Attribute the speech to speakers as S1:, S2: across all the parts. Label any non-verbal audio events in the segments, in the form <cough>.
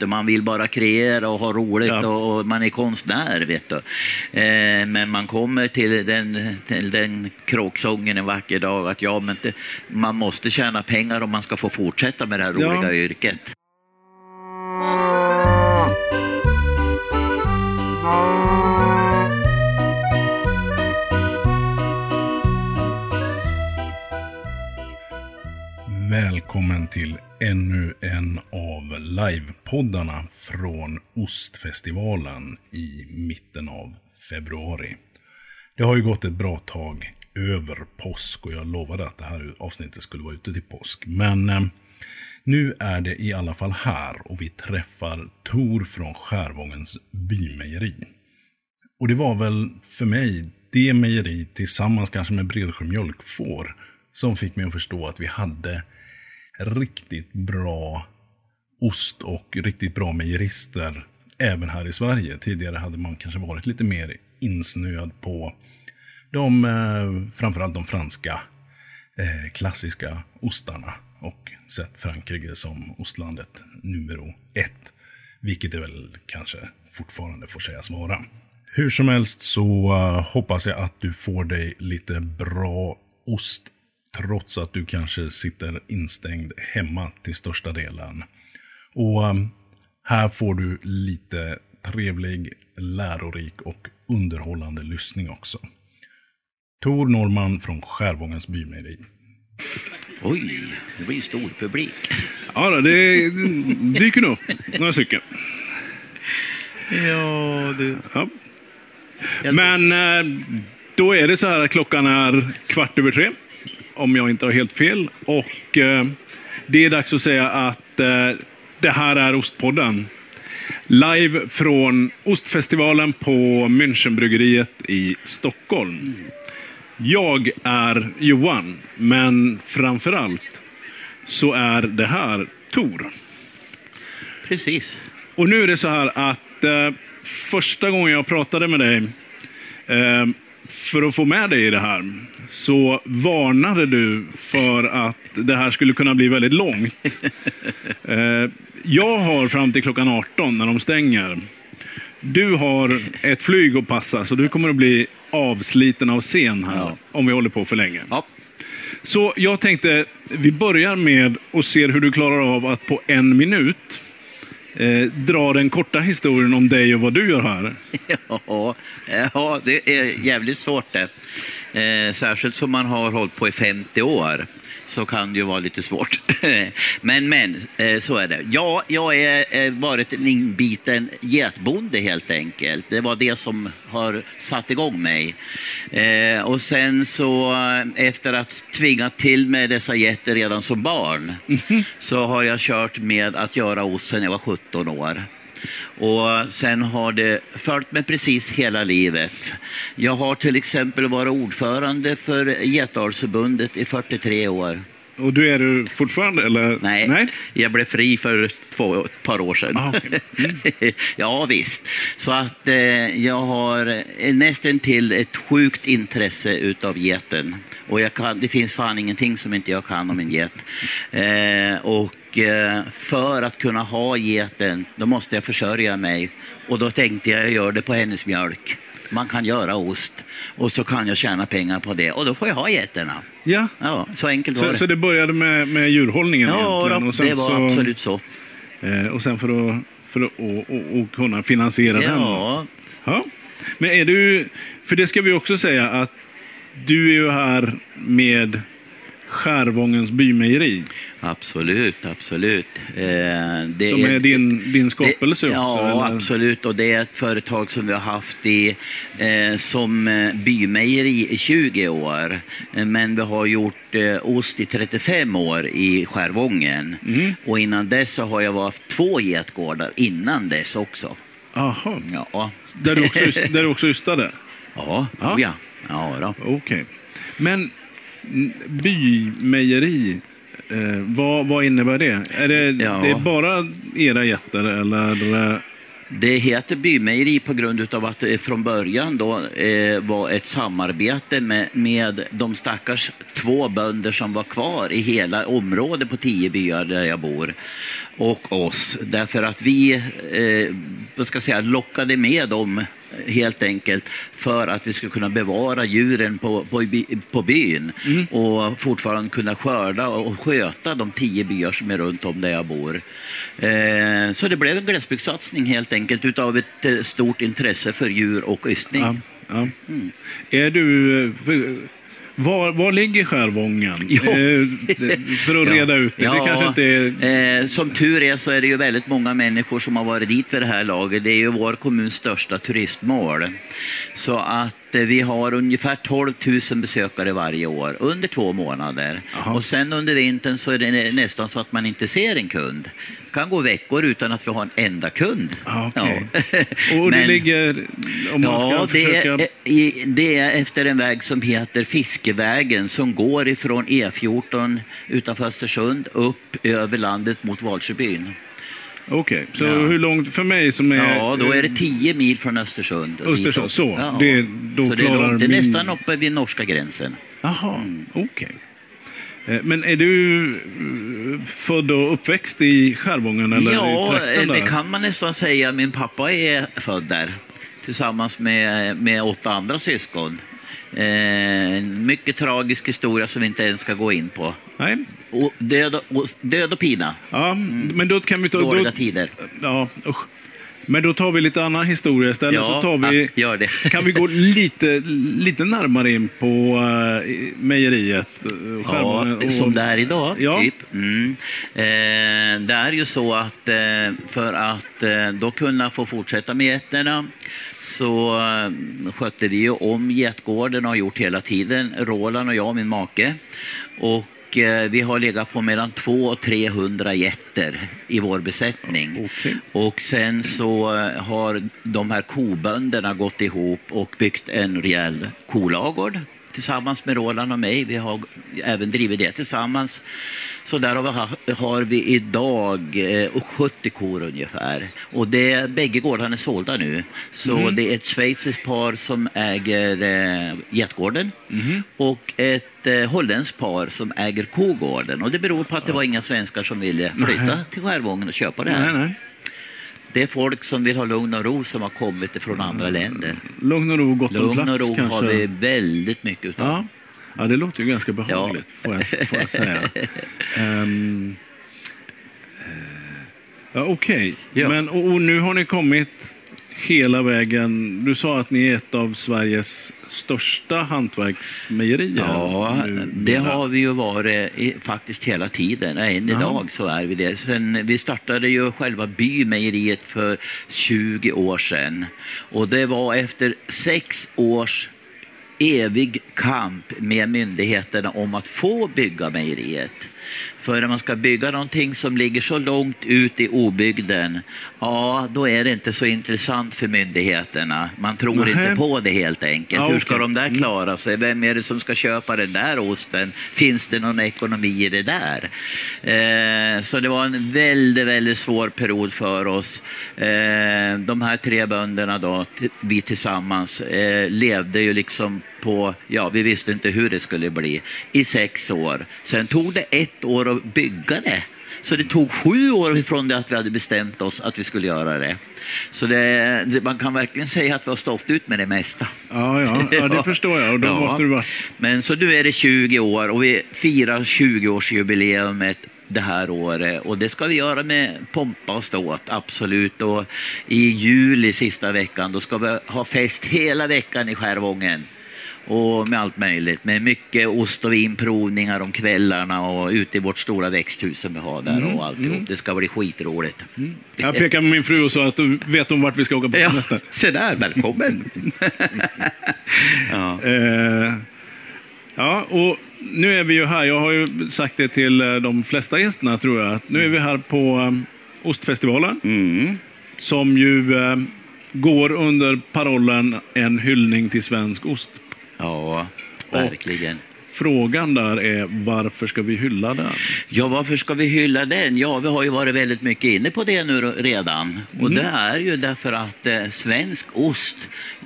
S1: Man vill bara kreera och ha roligt
S2: Ja.
S1: och, man är konstnär. Vet du. Eh, men man kommer till den, till den kråksången en vacker dag att ja, men det, man måste tjäna pengar om man ska få fortsätta med det här
S2: Ja.
S1: roliga yrket.
S2: Välkommen till ännu en av livepoddarna från Ostfestivalen i mitten av februari. Det har ju gått ett bra tag över påsk och jag lovade att det här avsnittet skulle vara ute till påsk. Men eh, nu är det i alla fall här och vi träffar Tor från Skärvångens bymejeri. Och det var väl för mig det mejeri tillsammans kanske med Bredsjö mjölkfår som fick mig att förstå att vi hade riktigt bra ost och riktigt bra mejerister även här i Sverige. Tidigare hade man kanske varit lite mer insnöad på de, eh, framförallt de franska eh, klassiska ostarna och sett Frankrike som ostlandet nummer ett. Vilket det väl kanske fortfarande får sägas vara. Hur som helst så eh, hoppas jag att du får dig lite bra ost trots att du kanske sitter instängd hemma till största delen. Och eh, här får du lite trevlig, lärorik och underhållande lyssning också. Tor Norman från Skärvångens bymejeri.
S1: Oj, det blir stor publik.
S2: Ja, då, det dyker nog några stycken.
S1: Ja, du.
S2: Ja. Men eh, då är det så här att klockan är kvart över tre. Om jag inte har helt fel. Och eh, det är dags att säga att eh, det här är Ostpodden. Live från Ostfestivalen på Münchenbryggeriet i Stockholm. Jag är Johan, men framför allt så är det här Tor.
S1: Precis.
S2: Och nu är det så här att eh, första gången jag pratade med dig eh, för att få med dig i det här så varnade du för att det här skulle kunna bli väldigt långt. <laughs> Eh, jag har fram till klockan 18 när de stänger. Du har ett flyg att passa så du kommer att bli avsliten av scen här
S1: Ja.
S2: om vi håller på för länge.
S1: Ja,
S2: Så jag tänkte, vi börjar med och ser hur du klarar av att på en minut eh, dra den korta historien om dig och vad du gör här. <laughs>
S1: Ja, ja, det är jävligt svårt det. Eh, särskilt som man har hållit på i 50 år så kan det ju vara lite svårt. <laughs> men men, eh, så är det. Ja, jag har eh, varit en inbiten getbonde helt enkelt. Det var det som har satt igång mig. Eh, och sen så efter att tvingat till med dessa getter redan som barn så har jag kört med att göra ost sedan jag var 17 år. Och sen har det följt mig precis hela livet. Jag har till exempel varit ordförande för Getdalsförbundet i 43 år.
S2: Och du är du fortfarande eller?
S1: Nej,
S2: Nej?
S1: jag blev fri för två, ett par år sedan.
S2: Ah, okej. <laughs>
S1: ja, visst. Så att eh, jag har eh, nästan till ett sjukt intresse utav geten. Och jag kan, det finns fan ingenting som inte jag kan om en get. Eh, och eh, för att kunna ha geten, då måste jag försörja mig. Och då tänkte jag, jag gör det på hennes mjölk. Man kan göra ost och så kan jag tjäna pengar på det och då får jag ha getterna.
S2: Ja.
S1: Ja, så enkelt var
S2: Så,
S1: det.
S2: så det började med, med djurhållningen
S1: ja, då,
S2: Och
S1: det var
S2: så,
S1: absolut så.
S2: Eh, och sen för att, för att och, och, och kunna finansiera den?
S1: Ja,
S2: Ja. Men är du, för det ska vi också säga att du är ju här med Skärvångens bymejeri.
S1: absolut, absolut. Eh, det
S2: Som är din, din skapelse
S1: det,
S2: också?
S1: Ja,
S2: eller?
S1: absolut. Och det är ett företag som vi har haft i, eh, som eh, bymejeri i 20 år. Eh, Men vi har gjort eh, ost i 35 år i Skärvången.
S2: Mm.
S1: Och innan dess så har jag haft två getgårdar innan dess också.
S2: Aha.
S1: Ja,
S2: Där du också, där du också ystade?
S1: ja,
S2: Ja.
S1: ja. ja.
S2: Okej. Men mm, bymejeri, eh, vad, vad innebär det? Är det,
S1: Ja.
S2: det är bara era getter eller? eh,
S1: Det heter bymejeri på grund av att det från början då, eh, var ett samarbete med, med de stackars två bönder som var kvar i hela området på tio byar där jag bor och oss. Därför att vi eh, ska säga, lockade med dem helt enkelt för att vi skulle kunna bevara djuren på, på, på byn och fortfarande kunna skörda och sköta de tio byar som är runt om där jag bor. Eh, så det blev en glesbygdssatsning helt enkelt utav ett eh, stort intresse för djur och ystning.
S2: Ja, ja.
S1: Mm.
S2: Är du... Var, var ligger Skärvången? <laughs>
S1: Ja.
S2: För att reda ut det. Det kanske inte är...
S1: eh, som tur är så är det ju väldigt många människor som har varit dit vid det här laget. Det är ju vår kommuns största turistmål. Så att eh, vi har ungefär 12 000 besökare varje år under två månader.
S2: Jaha.
S1: Och sen under vintern så är det nä- nästan så att man inte ser en kund. Det kan gå veckor utan att vi har en enda kund.
S2: Ja, okej.
S1: Ja.
S2: Och det <laughs>
S1: Men-
S2: ligger... Om man ska
S1: Ja, det
S2: försöka...
S1: är, i, det är efter en väg som heter Fiskevägen som går ifrån E14 utanför Östersund upp över landet mot Valsjöbyn.
S2: Okej, så
S1: Ja.
S2: hur långt för mig som är...
S1: Ja, då är det 10 mil från Östersund.
S2: Östersund, så.
S1: Ja.
S2: Det- då
S1: så det är, långt. det är
S2: min-
S1: nästan uppe vid norska gränsen.
S2: Jaha,
S1: Mm.
S2: okej. Eh, Men är du eh, född och uppväxt i Skärvången eller i
S1: ja,
S2: trakten
S1: det
S2: där?
S1: kan man nästan säga. Min pappa är född där tillsammans med, med åtta andra syskon. Eh, en mycket tragisk historia som vi inte ens ska gå in på.
S2: Nej?
S1: Och död, och, död och pina.
S2: Ja, men då kan vi ta...
S1: Mm. Dåliga
S2: Då,
S1: tider.
S2: ja, usch. Men då tar vi lite annan historia istället.
S1: Ja,
S2: så tar vi,
S1: gör det.
S2: kan vi gå lite, lite närmare in på uh, mejeriet? eh,
S1: Ja,
S2: och-
S1: som det är idag,
S2: Ja.
S1: typ. Mm. Eh, det är ju så att eh, för att eh, då kunna få fortsätta med getterna så eh, skötte vi ju om getgården och har gjort hela tiden. Roland och jag, min make. Och eh, vi har legat på mellan 200 och 300 getter i vår besättning.
S2: Okej.
S1: Och sen så eh, har de här kobönderna gått ihop och byggt en rejäl kolagård tillsammans med Roland och mig. Vi har även drivit det tillsammans. Så där har vi, ha- har vi idag eh, 70 kor ungefär. Och det, bägge gårdarna är sålda nu. Så det är ett schweiziskt par som äger eh, getgården och ett eh, holländskt par som äger kogården. Och det beror på att det var inga svenskar som ville flytta till Skärvången och köpa det här.
S2: Nej, nej.
S1: Det är folk som vill ha lugn och ro som har kommit från andra länder.
S2: Lugn och ro gott om
S1: Lugn
S2: plats
S1: och ro
S2: kanske.
S1: har vi väldigt mycket utav.
S2: Ja. ja, det låter ju ganska behagligt får, jag, får jag säga. <laughs> Eh, ja, Okej,
S1: Ja.
S2: men och, och nu har ni kommit hela vägen. Du sa att ni är ett av Sveriges största hantverksmejerier.
S1: Ja,
S2: numera.
S1: det har vi ju varit i, faktiskt hela tiden. Än idag så är vi det. Sen, vi startade ju själva bymejeriet för 20 år sedan. Och det var efter sex års evig kamp med myndigheterna om att få bygga mejeriet. För när man ska bygga någonting som ligger så långt ut i obygden, ja, då är det inte så intressant för myndigheterna. Man tror
S2: Nähä.
S1: inte på det helt enkelt.
S2: Ja,
S1: Hur ska
S2: okej.
S1: de där
S2: Mm.
S1: klara sig? Vem är det som ska köpa den där osten? Finns det någon ekonomi i det där? Eh, så det var en väldigt, väldigt svår period för oss. Eh, de här tre bönderna då, vi tillsammans, eh, levde ju liksom på, ja, vi visste inte hur det skulle bli, i sex år. Sen tog det ett år att bygga det. Så det tog sju år ifrån det att vi hade bestämt oss att vi skulle göra det. Så det, det, man kan verkligen säga att vi har stått ut med det mesta.
S2: Ja, ja, ja, det <laughs> förstår jag. Och då
S1: Ja.
S2: måste du varit...
S1: Men så nu är det 20 år och vi firar 20-årsjubileumet det här året och det ska vi göra med pompa och ståt, absolut. Och i juli sista veckan då ska vi ha fest hela veckan i Skärvången. Och med allt möjligt, med mycket ost och vinprovningar om kvällarna och ute i vårt stora växthus som vi har där och alltihop. Det ska bli skitroligt.
S2: Jag pekar med min fru och sa att du vet om vart vi ska åka på
S1: Ja,
S2: semester. <laughs>
S1: se där, välkommen! <laughs> ja.
S2: Eh, ja, och nu är vi ju här. Jag har ju sagt det till eh, de flesta gästerna tror jag. Nu är vi här på um, Ostfestivalen.
S1: Mm.
S2: Som ju eh, går under parollen En hyllning till svensk ost.
S1: Ja, verkligen.
S2: frågan där är varför ska vi hylla den?
S1: Ja, varför ska vi hylla den? Ja, vi har ju varit väldigt mycket inne på det nu redan. Och det är ju därför att eh, svensk ost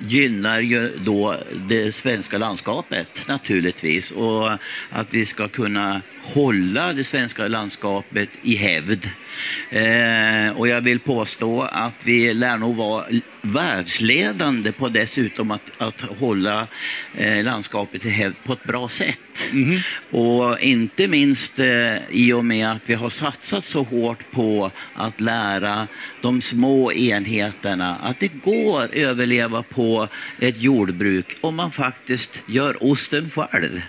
S1: gynnar ju då det svenska landskapet naturligtvis. Och att vi ska kunna hålla det svenska landskapet i hävd. Eh, och jag vill påstå att vi lär nog vara världsledande på dessutom att, att hålla eh, landskapet i hävd på ett bra sätt.
S2: Mhm.
S1: Och inte minst eh, i och med att vi har satsat så hårt på att lära de små enheterna att det går att överleva på ett jordbruk om man faktiskt gör osten själv.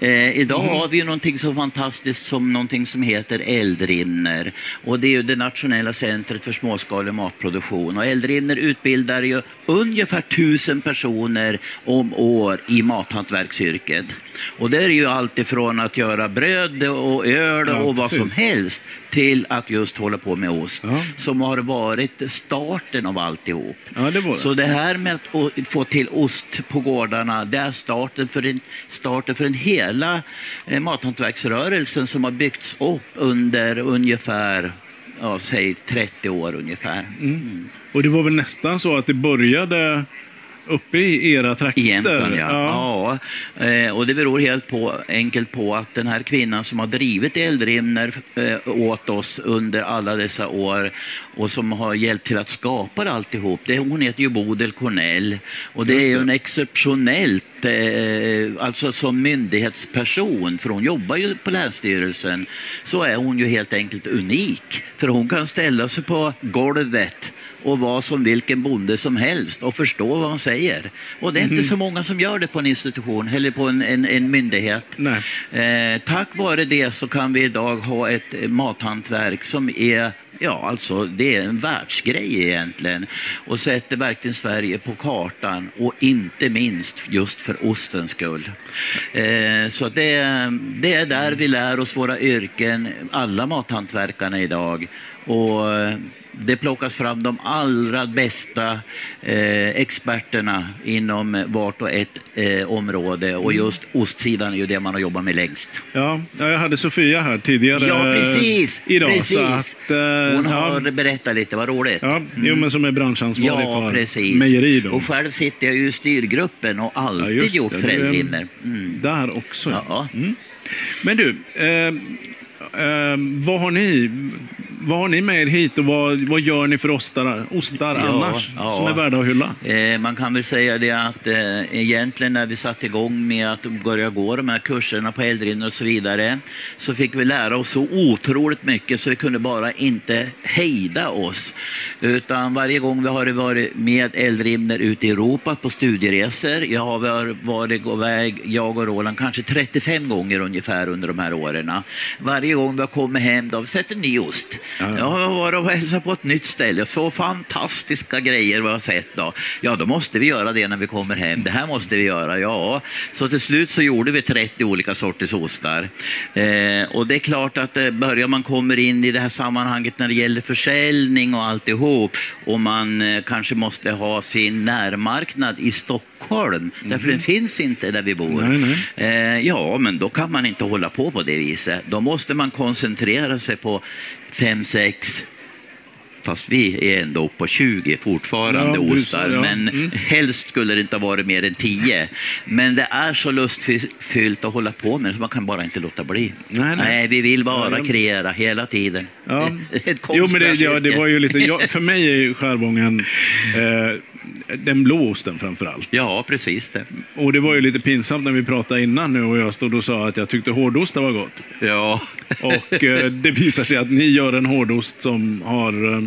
S1: Eh, idag har vi ju någonting så fantastiskt som någonting som heter Eldrimner och det är ju det nationella centret för småskalig matproduktion och Eldrimner utbildar ju ungefär tusen personer om år i mathantverksyrket. Och det är ju allt ifrån att göra bröd och öl
S2: Ja,
S1: och vad
S2: precis.
S1: som helst till att just hålla på med ost
S2: Ja.
S1: som har varit starten av alltihop.
S2: Ja, det det.
S1: Så det här med att få till ost på gårdarna, det är starten för en, starten för en hela eh, mathantverksrörelsen som har byggts upp under ungefär, ja, säg 30 år ungefär.
S2: Mm. Och det var väl nästan så att det började uppe i era trakter?
S1: I Jämtland, ja.
S2: ja.
S1: ja. Eh, och det beror helt på, enkelt på att den här kvinnan som har drivit Eldrimner eh, åt oss under alla dessa år och som har hjälpt till att skapa alltihop, det, hon heter ju Bodil Cornell. Och det är ju en exceptionellt, eh, alltså som myndighetsperson, för hon jobbar ju på Länsstyrelsen, så är hon ju helt enkelt unik. För hon kan ställa sig på golvet och vara som vilken bonde som helst och förstå vad hon säger. Och det är
S2: Mhm.
S1: inte så många som gör det på en institution eller på en, en, en myndighet. Eh, tack vare det så kan vi idag ha ett mathantverk som är Ja, alltså det är en världsgrej egentligen och sätter verkligen Sverige på kartan och inte minst just för ostens skull. Eh, så det, det är där vi lär oss våra yrken, alla mathantverkarna idag. Och eh, det plockas fram de allra bästa eh, experterna inom vart och ett eh, område och just ostsidan är ju det man har jobbat med längst.
S2: Ja, ja, jag hade Sofia här tidigare
S1: Ja, precis!
S2: idag.
S1: precis.
S2: Så att, eh,
S1: Hon har
S2: ja,
S1: berättat lite, vad roligt.
S2: ja, jo, men som är branschansvarig
S1: Ja,
S2: för
S1: precis.
S2: mejeri. Då.
S1: Och själv sitter jag ju i styrgruppen och alltid
S2: Ja,
S1: gjort Fredrimner. Mm.
S2: Där också. ja. Mm. Men du, eh, eh, vad, har ni, vad har ni med er hit och vad, vad gör ni för ostar, ostar
S1: Ja,
S2: annars
S1: ja.
S2: som är värda att hylla?
S1: Eh, man kan väl säga det att eh, egentligen när vi satte igång med att börja gå de här kurserna på Eldrimner och så vidare så fick vi lära oss så otroligt mycket så vi kunde bara inte hejda oss. Utan varje gång vi har varit med Eldrimner ute i Europa på studieresor, jag har varit iväg, jag och Roland, kanske 35 gånger ungefär under de här åren. Varje gång vi har kommit hem då har vi sett en ny ost.
S2: Ja, ja.
S1: Jag har varit och hälsat på ett nytt ställe. Så fantastiska grejer vi har sett då. Ja, då måste vi göra det när vi kommer hem. Det här måste vi göra, ja. Så till slut så gjorde vi 30 olika sorters ostar. Eh, och det är klart att eh, börjar man kommer in i det här sammanhanget när det gäller försäljning och alltihop och man eh, kanske måste ha sin närmarknad i Stockholm, därför den finns inte där vi bor.
S2: Nej, nej.
S1: Eh, ja, men då kan man inte hålla på på det viset. Då måste man koncentrera sig på fem, sex Fast vi är ändå på 20 fortfarande
S2: Ja,
S1: ostar.
S2: ja.
S1: Men
S2: Mm.
S1: helst skulle det inte ha varit mer än 10. Men det är så lustfyllt att hålla på med det så man kan bara inte låta bli.
S2: Nej, nej.
S1: vi vill bara
S2: Ja, jag-
S1: kreera hela tiden.
S2: Ja. <laughs>
S1: Ett
S2: Jo, men det, ja, det var ju lite, ja, för mig är ju skärgången eh, den blå osten framför allt.
S1: Ja, precis det.
S2: Och det var ju lite pinsamt när vi pratade innan nu och jag stod och sa att jag tyckte hårdostar var gott.
S1: Ja.
S2: Och eh, det visar sig att ni gör en hårdost som har eh,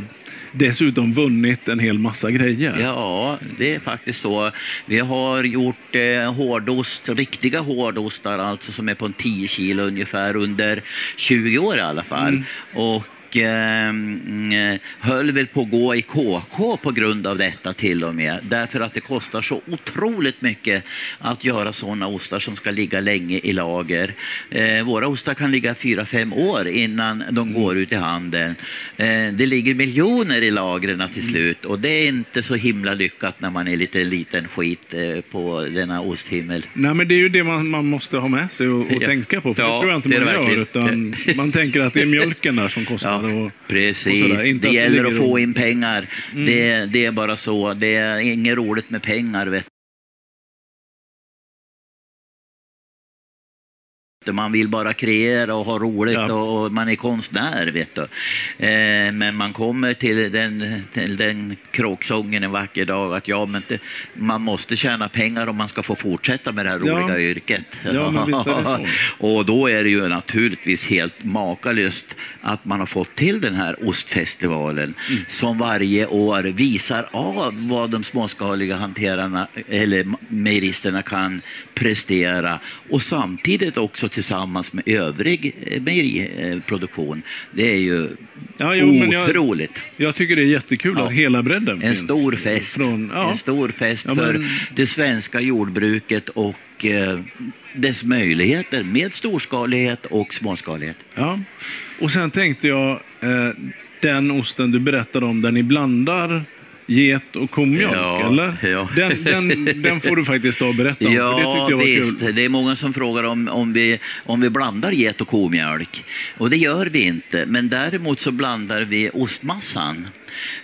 S2: dessutom vunnit en hel massa grejer.
S1: Ja, det är faktiskt så. Vi har gjort eh, hårdost, riktiga hårdostar, alltså som är på en 10 kilo ungefär under 20 år i alla fall. Och och eh, mm, höll väl på att gå i KK på grund av detta till och med. Därför att det kostar så otroligt mycket att göra sådana ostar som ska ligga länge i lager. Eh, våra ostar kan ligga fyra fem år innan de går ut i handeln. Eh, det ligger miljoner i lagren till slut och det är inte så himla lyckat när man är lite liten skit eh, på denna osthimmel.
S2: Nej, men det är ju det man, man måste ha med sig och, och <laughs>
S1: Ja.
S2: tänka på. För
S1: Ja,
S2: det tror jag inte man gör.
S1: verkligen.
S2: Utan <laughs> man tänker att det är mjölken där som kostar.
S1: Ja,
S2: och, och
S1: precis.
S2: Inte
S1: det gäller att få
S2: och-
S1: in pengar. Det, det är bara så. Det är inget roligt med pengar. Vet Man vill bara kreera och ha roligt
S2: Ja.
S1: och, man är konstnär. Vet du. Eh, men man kommer till den, till den kråksången en vacker dag att ja, men det, man måste tjäna pengar om man ska få fortsätta med det här
S2: Ja.
S1: roliga yrket.
S2: Ja, det så. <laughs>
S1: Och då är det ju naturligtvis helt makalöst att man har fått till den här ostfestivalen
S2: Mm.
S1: som varje år visar av vad de småskaliga hanterarna eller mejeristerna kan prestera och samtidigt också tillsammans med övrig eh, mejeriproduktion. Det är ju
S2: Ja, jo, men jag-
S1: otroligt.
S2: Jag tycker det är jättekul
S1: Ja.
S2: att hela bredden
S1: En
S2: finns.
S1: stor fest.
S2: Från, ja.
S1: En stor fest
S2: Ja,
S1: för
S2: men-
S1: det svenska jordbruket och eh, dess möjligheter med storskalighet och småskalighet.
S2: Ja. Och sen tänkte jag, eh, den osten du berättade om där ni blandar get och komjölk,
S1: Ja,
S2: eller?
S1: ja.
S2: Den, den, den får du faktiskt ta och berätta om, för det
S1: Ja,
S2: tyckte jag var
S1: visst.
S2: kul.
S1: Det är många som frågar om, om, vi, om vi blandar get och komjölk. Och det gör vi inte. Men däremot så blandar vi ostmassan.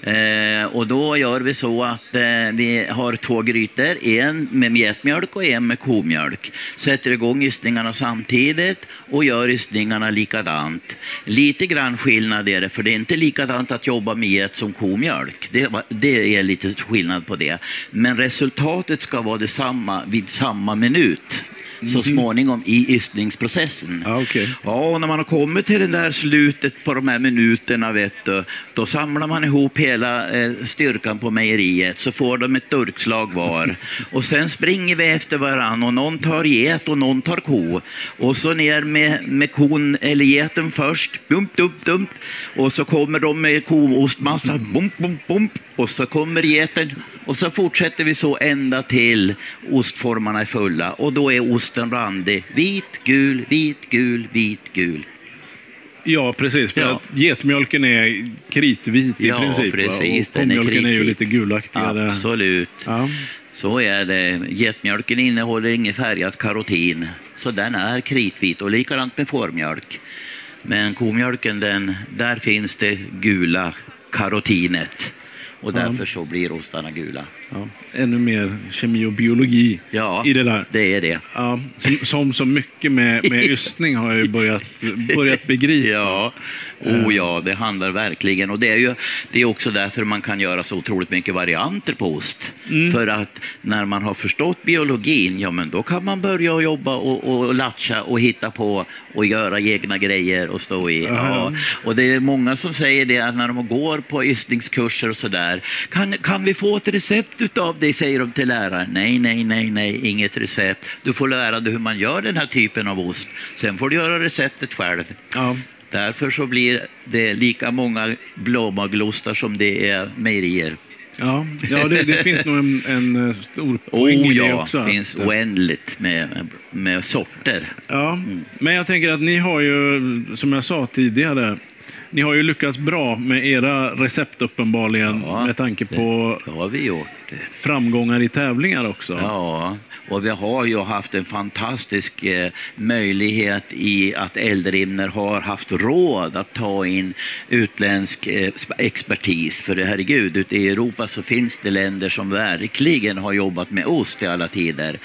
S1: Eh, och då gör vi så att eh, vi har två grytor, en med getmjölk och en med komjölk. Sätter igång ystningarna samtidigt och gör ystningarna likadant. Lite grann skillnad är det, för det är inte likadant att jobba med get som komjölk. Det, det är lite skillnad på det. Men resultatet ska vara detsamma vid samma minut. Så småningom i ystningsprocessen.
S2: Ja, okej.
S1: Ja, och när man har kommit till det där slutet på de här minuterna, vet du, då samlar man ihop hela eh, styrkan på mejeriet, så får de ett durkslag var. <laughs> Och sen springer vi efter varann och någon tar get och någon tar ko. Och så ner med, med kon, eller geten först, bump, dump, dump. Och så kommer de med koostmassa, bump, bump, bump. Och så kommer geten och så fortsätter vi så ända till ostformarna är fulla och då är osten randig. Vit, gul, vit, gul, vit, gul.
S2: Ja, precis. För
S1: Ja.
S2: att getmjölken är kritvit i
S1: Ja,
S2: princip.
S1: precis,
S2: Och
S1: den är
S2: är ju lite gulaktigare.
S1: Absolut.
S2: Ja.
S1: Så är det. Getmjölken innehåller inget färgat karotin, så den är kritvit och likadant med fårmjölk. Men komjölken, den, där finns det gula karotinet och därför så blir ostarna gula.
S2: Ja. Ännu mer kemi och biologi
S1: Ja,
S2: i det där.
S1: det är det.
S2: Ja, som, som så mycket med, med <laughs> ystning har jag ju börjat, börjat begripa.
S1: Ja, oh ja, det handlar verkligen. Och det är ju det är också därför man kan göra så otroligt mycket varianter på ost. För att när man har förstått biologin, ja men då kan man börja jobba och, och latcha och hitta på och göra egna grejer och stå i. Ja. Och det är många som säger det att när de går på ystningskurser och sådär, kan, kan vi få ett recept utav det, säger de till läraren. Nej, nej, nej, nej, inget recept. Du får lära dig hur man gör den här typen av ost. Sen får du göra receptet själv.
S2: Ja.
S1: Därför så blir det lika många blåmaglostar som det är mejerier.
S2: Ja, ja det, det finns nog en, en eh, stor <laughs> poäng
S1: Oh
S2: i det
S1: ja,
S2: också.
S1: det
S2: att-
S1: finns oändligt med, med sorter.
S2: Ja, men jag tänker att ni har ju, som jag sa tidigare, ni har ju lyckats bra med era recept uppenbarligen
S1: Ja,
S2: med tanke på
S1: Det har vi gjort.
S2: Framgångar i tävlingar också.
S1: Ja, och vi har ju haft en fantastisk eh, möjlighet i att Eldrimner har haft råd att ta in utländsk eh, expertis. För herregud, ute i Europa så finns det länder som verkligen har jobbat med ost i alla tider.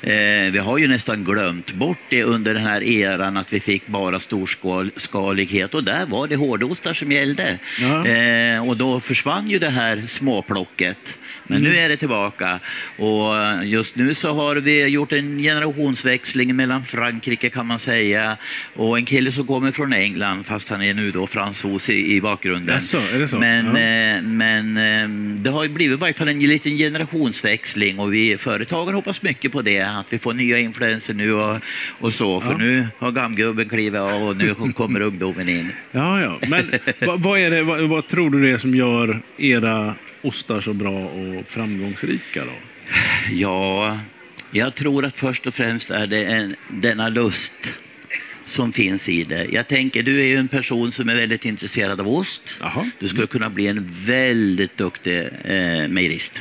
S1: Eh, vi har ju nästan glömt bort det under den här eran att vi fick bara storskalighet och där var det hårdostar som gällde.
S2: Ja.
S1: Och då försvann ju det här småplocket. Men nu är det tillbaka och just nu så har vi gjort en generationsväxling mellan Frankrike kan man säga och en kille som kommer från England fast han är nu då fransos i, i bakgrunden.
S2: Jaså, är det så?
S1: Men,
S2: Ja.
S1: eh, men eh, det har ju blivit i varje fall en liten generationsväxling och vi företagen hoppas mycket på det, att vi får nya influenser nu och, och så, för
S2: Ja.
S1: nu har gamgubben klivit av och nu kommer ungdomen in.
S2: Ja, ja. Men vad, vad, är det, vad, vad tror du det är som gör era ostar så bra och framgångsrika då?
S1: Ja, jag tror att först och främst är det en, denna lust som finns i det. Jag tänker, du är ju en person som är väldigt intresserad av ost.
S2: Jaha.
S1: Du skulle kunna bli en väldigt duktig eh, mejerist.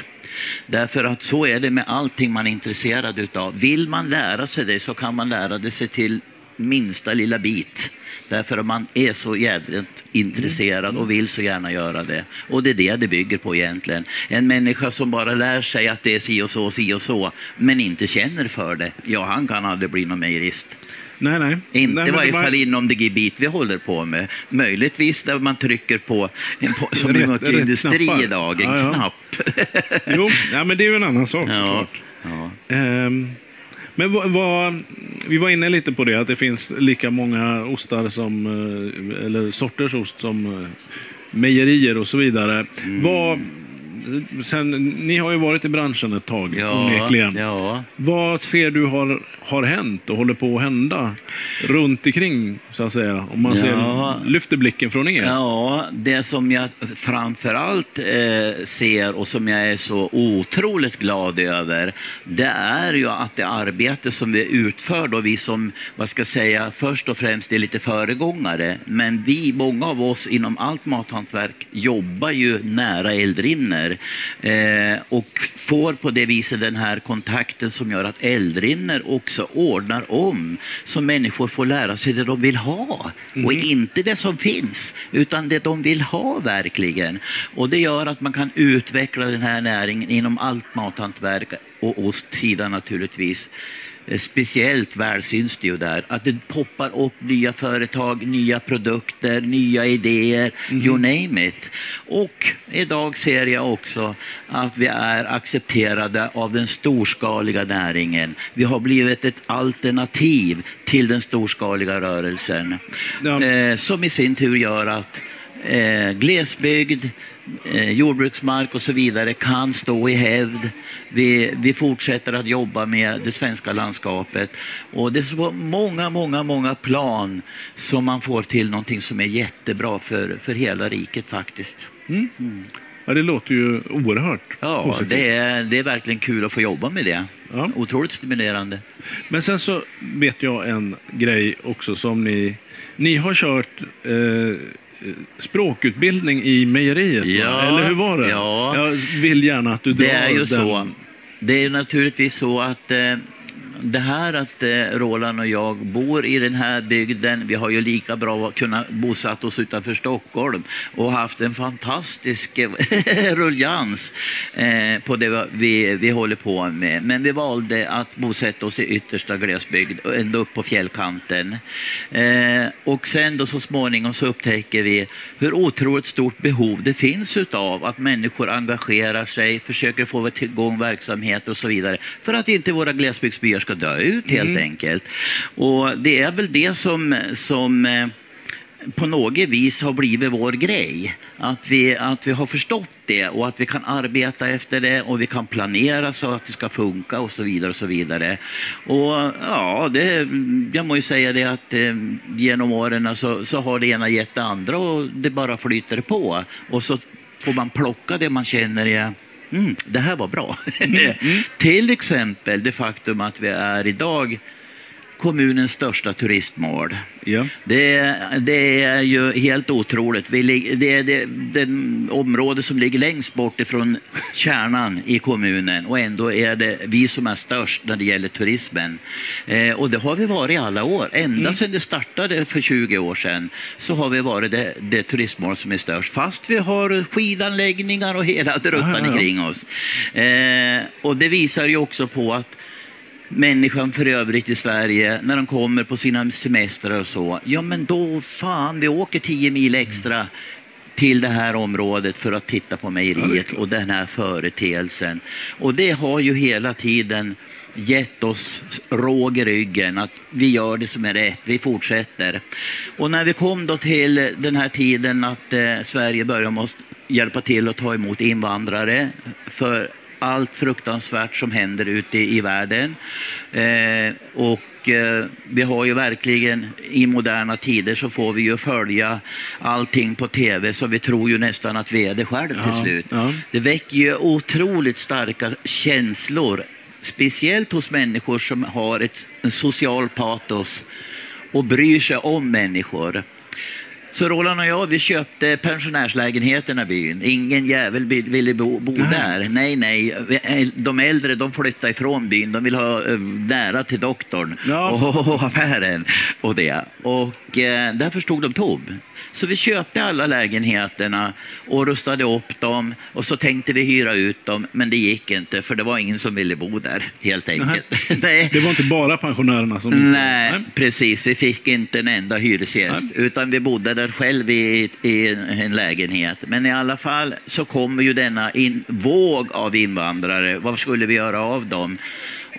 S1: Därför att så är det med allting man är intresserad utav. Vill man lära sig det så kan man lära det sig till minsta lilla bit. Därför att man är så jädrigt intresserad och vill så gärna göra det. Och det är det det bygger på egentligen. En människa som bara lär sig att det är si och så, si och så, men inte känner för det, ja han kan aldrig bli någon mejerist.
S2: Nej, nej.
S1: Inte
S2: nej,
S1: i varje
S2: var-
S1: fall inom det gebit vi håller på med. Möjligtvis där man trycker på, en, på som i
S2: Rätt-
S1: mycket
S2: rätt
S1: industri
S2: knappar.
S1: idag, en
S2: Ja, ja.
S1: knapp.
S2: Jo, ja, men det är ju en annan sak
S1: ja,
S2: såklart.
S1: ja.
S2: Ehm, men vad, vad, vi var inne lite på det, att det finns lika många ostar som, eh, eller sorters ost som eh, mejerier och så vidare.
S1: Mm.
S2: Vad, sen, ni har ju varit i branschen ett tag,
S1: Ja,
S2: onekligen.
S1: ja.
S2: Vad ser du har, har hänt och håller på att hända runt omkring, så att säga? Om man
S1: Ja.
S2: ser, lyfter blicken från er.
S1: Ja, det som jag framförallt eh, ser och som jag är så otroligt glad över, det är ju att det arbete som vi utför då, vi som, vad ska jag säga, först och främst är lite föregångare, men vi, många av oss inom allt mathantverk jobbar ju nära Eldrimner eh, och får på det viset den här kontakten som gör att Eldrimner också ordnar om så människor får lära sig det de vill ha och inte det som finns utan det de vill ha verkligen. Och det gör att man kan utveckla den här näringen inom allt mathantverk och ostsidan naturligtvis. Eh, Speciellt väl syns det ju där att det poppar upp nya företag, nya produkter, nya idéer, you name it. Och idag ser jag också att vi är accepterade av den storskaliga näringen. Vi har blivit ett alternativ till den storskaliga rörelsen.
S2: Ja.
S1: Eh, som i sin tur gör att eh, glesbygd, jordbruksmark och så vidare kan stå i hävd. Vi, vi fortsätter att jobba med det svenska landskapet och det är så många, många, många plan som man får till någonting som är jättebra för, för hela riket faktiskt.
S2: Ja, det låter ju oerhört
S1: Ja,
S2: positivt.
S1: det är, det är verkligen kul att få jobba med det.
S2: Ja.
S1: Otroligt stimulerande.
S2: Men sen så vet jag en grej också som ni... Ni har kört eh, språkutbildning i mejeriet?
S1: Ja,
S2: eller hur var det?
S1: ja.
S2: Jag vill gärna att du drar
S1: Det är ju
S2: den.
S1: så. Det är naturligtvis så att eh, det här att eh, Roland och jag bor i den här bygden, vi har ju lika bra kunnat bosatt oss utanför Stockholm och haft en fantastisk eh, <laughs> rullians eh, på det vi, vi håller på med. Men vi valde att bosätta oss i yttersta glesbygd, ända upp på fjällkanten. Och sen då så småningom så upptäcker vi hur otroligt stort behov det finns utav att människor engagerar sig, försöker få igång verksamheter och så vidare för att inte våra glesbygdsbyar ska dö ut helt enkelt. Och det är väl det som, som eh, på något vis har blivit vår grej. Att vi, att vi har förstått det och att vi kan arbeta efter det och vi kan planera så att det ska funka och så vidare. Och så vidare. Och ja, det, jag må ju säga det att eh, genom åren så, så har det ena gett det andra och det bara flyter på. Och så får man plocka det man känner är Mm, det här var bra. <laughs> Till exempel det faktum att vi är idag kommunens största turistmål.
S2: Ja.
S1: Det, det är ju helt otroligt. Vi, det är det, det område som ligger längst bort ifrån kärnan i kommunen och ändå är det vi som är störst när det gäller turismen. Eh, och det har vi varit i alla år. Ända sedan det startade för 20 år sedan så har vi varit det, det turistmål som är störst. Fast vi har skidanläggningar och hela druttan
S2: Ja, ja, ja.
S1: kring oss. Eh, och det visar ju också på att människan för övrigt i Sverige, när de kommer på sina semestrar och så, ja men då fan, vi åker tio mil extra till det här området för att titta på mejeriet och den här företeelsen. Och det har ju hela tiden gett oss råg i ryggen att vi gör det som är rätt, vi fortsätter. Och när vi kom då till den här tiden att eh, Sverige började måste hjälpa till att ta emot invandrare för allt fruktansvärt som händer ute i världen. Eh, och eh, vi har ju verkligen i moderna tider så får vi ju följa allting på tv så vi tror ju nästan att vi är det själv till
S2: Ja,
S1: slut.
S2: ja.
S1: Det väcker ju otroligt starka känslor, speciellt hos människor som har ett en social patos och bryr sig om människor. Så Roland och jag, vi köpte pensionärslägenheterna i byn. Ingen jävel vill- ville bo, bo där. Nej, nej. De äldre de flyttade ifrån byn. De vill ha eh, nära till doktorn
S2: Ja.
S1: och <laughs> affären och det. Och eh, därför stod de tom. Så vi köpte alla lägenheterna och rustade upp dem och så tänkte vi hyra ut dem, men det gick inte för det var ingen som ville bo där helt enkelt. <laughs> <laughs> Nej.
S2: Det var inte bara pensionärerna som...
S1: Nej, precis. Vi fick inte en enda hyresgäst, utan vi bodde där själv i, i en lägenhet. Men i alla fall så kommer ju denna in, våg av invandrare. Vad skulle vi göra av dem?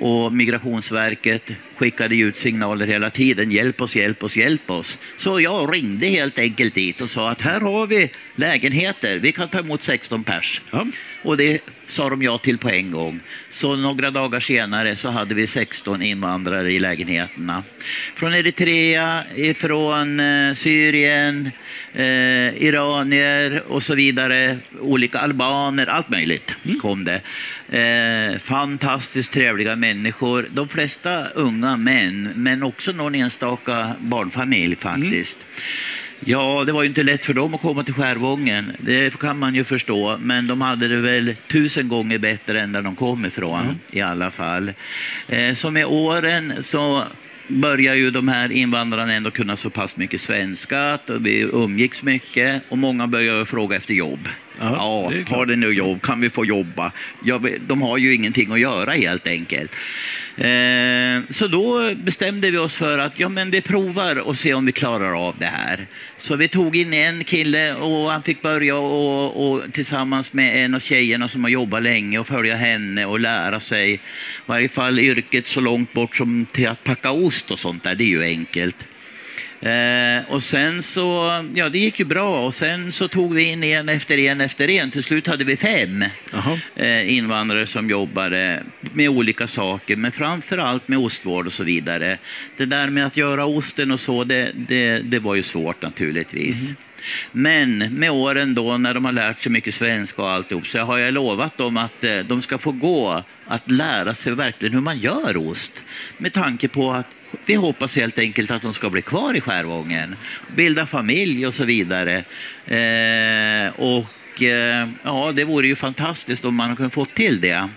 S1: Och Migrationsverket skickade ut signaler hela tiden. Hjälp oss, hjälp oss, hjälp oss. Så jag ringde helt enkelt dit och sa att här har vi lägenheter. Vi kan ta emot 16 pers.
S2: Ja.
S1: Och det sa de ja till på en gång. Så några dagar senare så hade vi 16 invandrare i lägenheterna. Från Eritrea, från eh, Syrien, eh, iranier och så vidare. Olika albaner, allt möjligt kom det. Eh, fantastiskt trevliga människor. De flesta unga män, men också någon enstaka barnfamilj faktiskt. Ja, det var ju inte lätt för dem att komma till Skärvången. Det kan man ju förstå. Men de hade det väl tusen gånger bättre än där de kom ifrån i alla fall. Eh, så med åren så börjar ju de här invandrarna ändå kunna så pass mycket svenska att vi umgicks mycket och många börjar fråga efter jobb.
S2: Ja,
S1: Ja, har du nu jobb? Kan vi få jobba? Ja, de har ju ingenting att göra helt enkelt. Eh, så då bestämde vi oss för att ja, men vi provar och se om vi klarar av det här. Så vi tog in en kille och han fick börja och, och, tillsammans med en av tjejerna som har jobbat länge och följa henne och lära sig i varje fall yrket så långt bort som till att packa ost och sånt där. Det är ju enkelt. Eh, och sen så, ja det gick ju bra och sen så tog vi in en efter en efter en. Till slut hade vi fem eh, invandrare som jobbade med olika saker, men framför allt med ostvård och så vidare. Det där med att göra osten och så, det, det, det var ju svårt naturligtvis. Men med åren då när de har lärt sig mycket svenska och alltihop så har jag lovat dem att eh, de ska få gå att lära sig verkligen hur man gör ost. Med tanke på att vi hoppas helt enkelt att de ska bli kvar i Skärvången, bilda familj och så vidare. Eh, och eh, ja, det vore ju fantastiskt om man kunde få till det.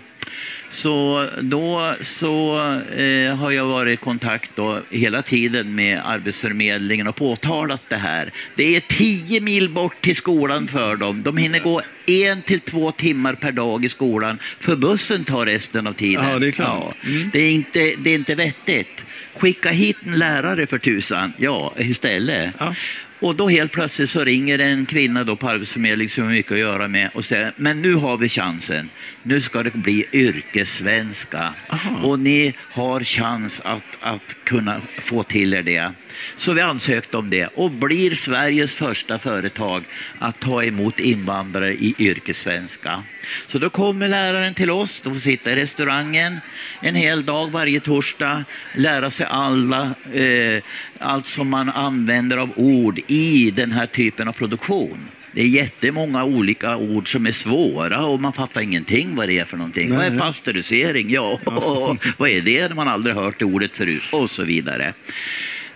S1: Så då så eh, har jag varit i kontakt då hela tiden med Arbetsförmedlingen och påtalat det här. Det är tio mil bort till skolan för dem. De hinner gå en till två timmar per dag i skolan för bussen tar resten av tiden.
S2: Ja, det är klart.
S1: Ja,
S2: Mm.
S1: det, är inte, det är inte vettigt. Skicka hit en lärare för tusan, ja, istället.
S2: Ja.
S1: Och då helt plötsligt så ringer en kvinna då på Arbetsförmedlingen som har mycket att göra med och säger men nu har vi chansen. Nu ska det bli yrkessvenska
S2: Aha.
S1: och ni har chans att, att kunna få till er det. Så vi ansökte om det och blir Sveriges första företag att ta emot invandrare i yrkessvenska. Så då kommer läraren till oss, de får sitta i restaurangen en hel dag varje torsdag, lära sig alla, eh, allt som man använder av ord i den här typen av produktion. Det är jättemånga olika ord som är svåra och man fattar ingenting vad det är för någonting.
S2: Nej,
S1: vad är
S2: nej.
S1: pastörisering? Ja, <laughs> vad är det? Man har aldrig hört det ordet förut och så vidare.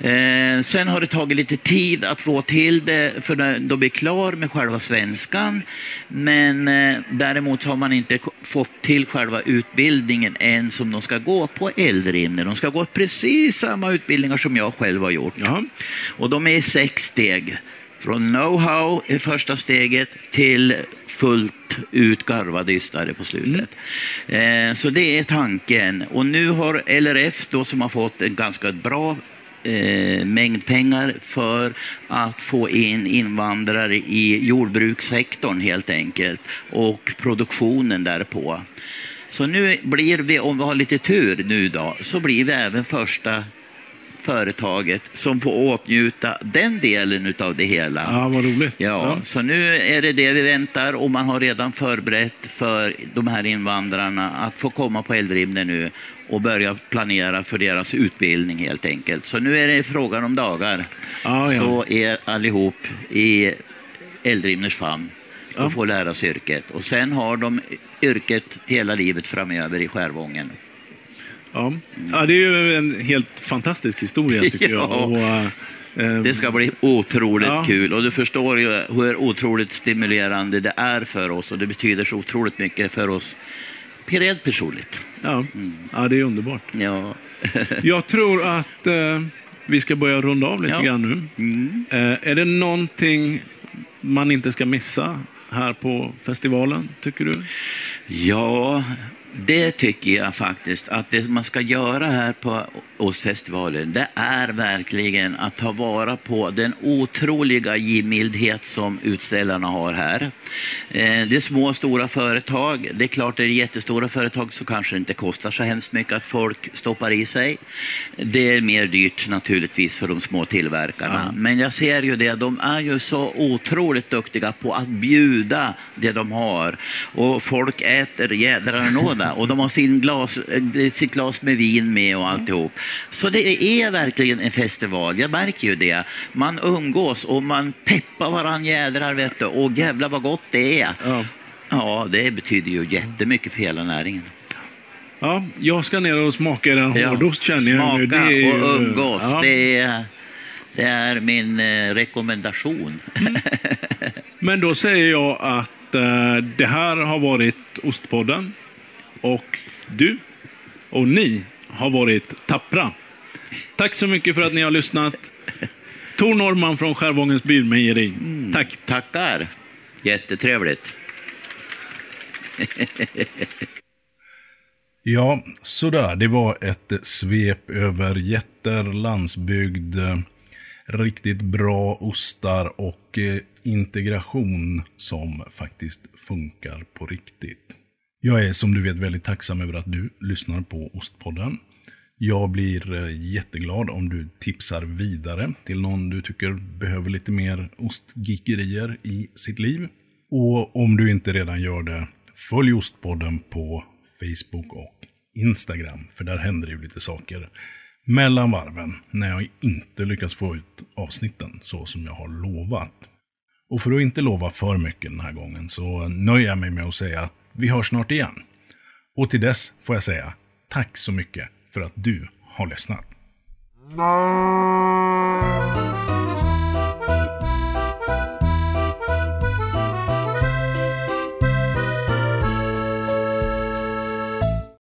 S1: Eh, sen har det tagit lite tid att få till det för de blir klar med själva svenskan. Men eh, däremot har man inte fått till själva utbildningen än som de ska gå på Eldrimner. De ska gå precis samma utbildningar som jag själv har gjort.
S2: Jaha.
S1: Och de är i sex steg. Från know-how i första steget till fullt ut garvade ystare på slutet. Eh, så det är tanken. Och nu har LRF då som har fått en ganska bra eh, mängd pengar för att få in invandrare i jordbrukssektorn helt enkelt och produktionen därpå. Så nu blir vi, om vi har lite tur nu då, så blir vi även första företaget som får åtnjuta den delen av det hela.
S2: Ja, vad roligt.
S1: Ja,
S2: Ja.
S1: så nu är det det vi väntar och man har redan förberett för de här invandrarna att få komma på Eldrimner nu och börja planera för deras utbildning helt enkelt. Så nu är det frågan om dagar.
S2: Ja, ja.
S1: Så är allihop i Eldrimners famn och
S2: Ja.
S1: får lära sig yrket. Och sen har de yrket hela livet framöver i Skärvången.
S2: Ja. ja, det är ju en helt fantastisk historia <laughs> tycker jag.
S1: Ja.
S2: Och, äh, eh,
S1: Det ska bli otroligt
S2: Ja.
S1: kul och du förstår ju hur otroligt stimulerande det är för oss och det betyder så otroligt mycket för oss rent personligt.
S2: ja. ja, det är underbart.
S1: Ja. <laughs>
S2: Jag tror att eh, vi ska börja runda av lite
S1: Ja.
S2: grann nu.
S1: Mm.
S2: Eh, är det någonting man inte ska missa här på festivalen, tycker du?
S1: ja, det tycker jag faktiskt att det man ska göra här på Ostfestivalen det är verkligen att ta vara på den otroliga givmildhet som utställarna har här. Eh, Det är små och stora företag. Det är klart, är det jättestora företag så kanske det inte kostar så hemskt mycket att folk stoppar i sig. Det är mer dyrt naturligtvis för de små tillverkarna.
S2: Ja.
S1: Men jag ser ju det, de är ju så otroligt duktiga på att bjuda det de har. Och folk äter jädrar nåda. Och de har sin glas, eh, sitt glas med vin med och alltihop. Så det är verkligen en festival. Jag märker ju det. Man umgås och man peppar varann jädrar vet du. Och jävlar vad gott det är.
S2: Ja.
S1: Ja, det betyder ju jättemycket för hela näringen.
S2: Ja, jag ska ner och smaka den hårdost känner jag
S1: Smaka
S2: nu. Det är
S1: och umgås.
S2: Ja.
S1: Det, är, det är min eh, rekommendation. <laughs>
S2: Men då säger jag att eh, det här har varit Ostpodden. Och du och ni har varit tappra. Tack så mycket för att ni har lyssnat. Tor Norman från Skärvångens Bilmejeri.
S1: Mm.
S2: Tack.
S1: Tackar. Jättetrevligt. <laughs>
S2: Ja, sådär. Det var ett svep över jätter, landsbygd, riktigt bra ostar och eh, integration som faktiskt funkar på riktigt. Jag är som du vet väldigt tacksam över att du lyssnar på Ostpodden. Jag blir eh, jätteglad om du tipsar vidare till någon du tycker behöver lite mer ostgeekerier i sitt liv. Och om du inte redan gör det, följ Ostpodden på Facebook och Instagram. För där händer det ju lite saker mellan varven när jag inte lyckas få ut avsnitten så som jag har lovat. Och för att inte lova för mycket den här gången så nöjer jag mig med att säga att vi hörs snart igen. Och till dess får jag säga tack så mycket för att du har lyssnat.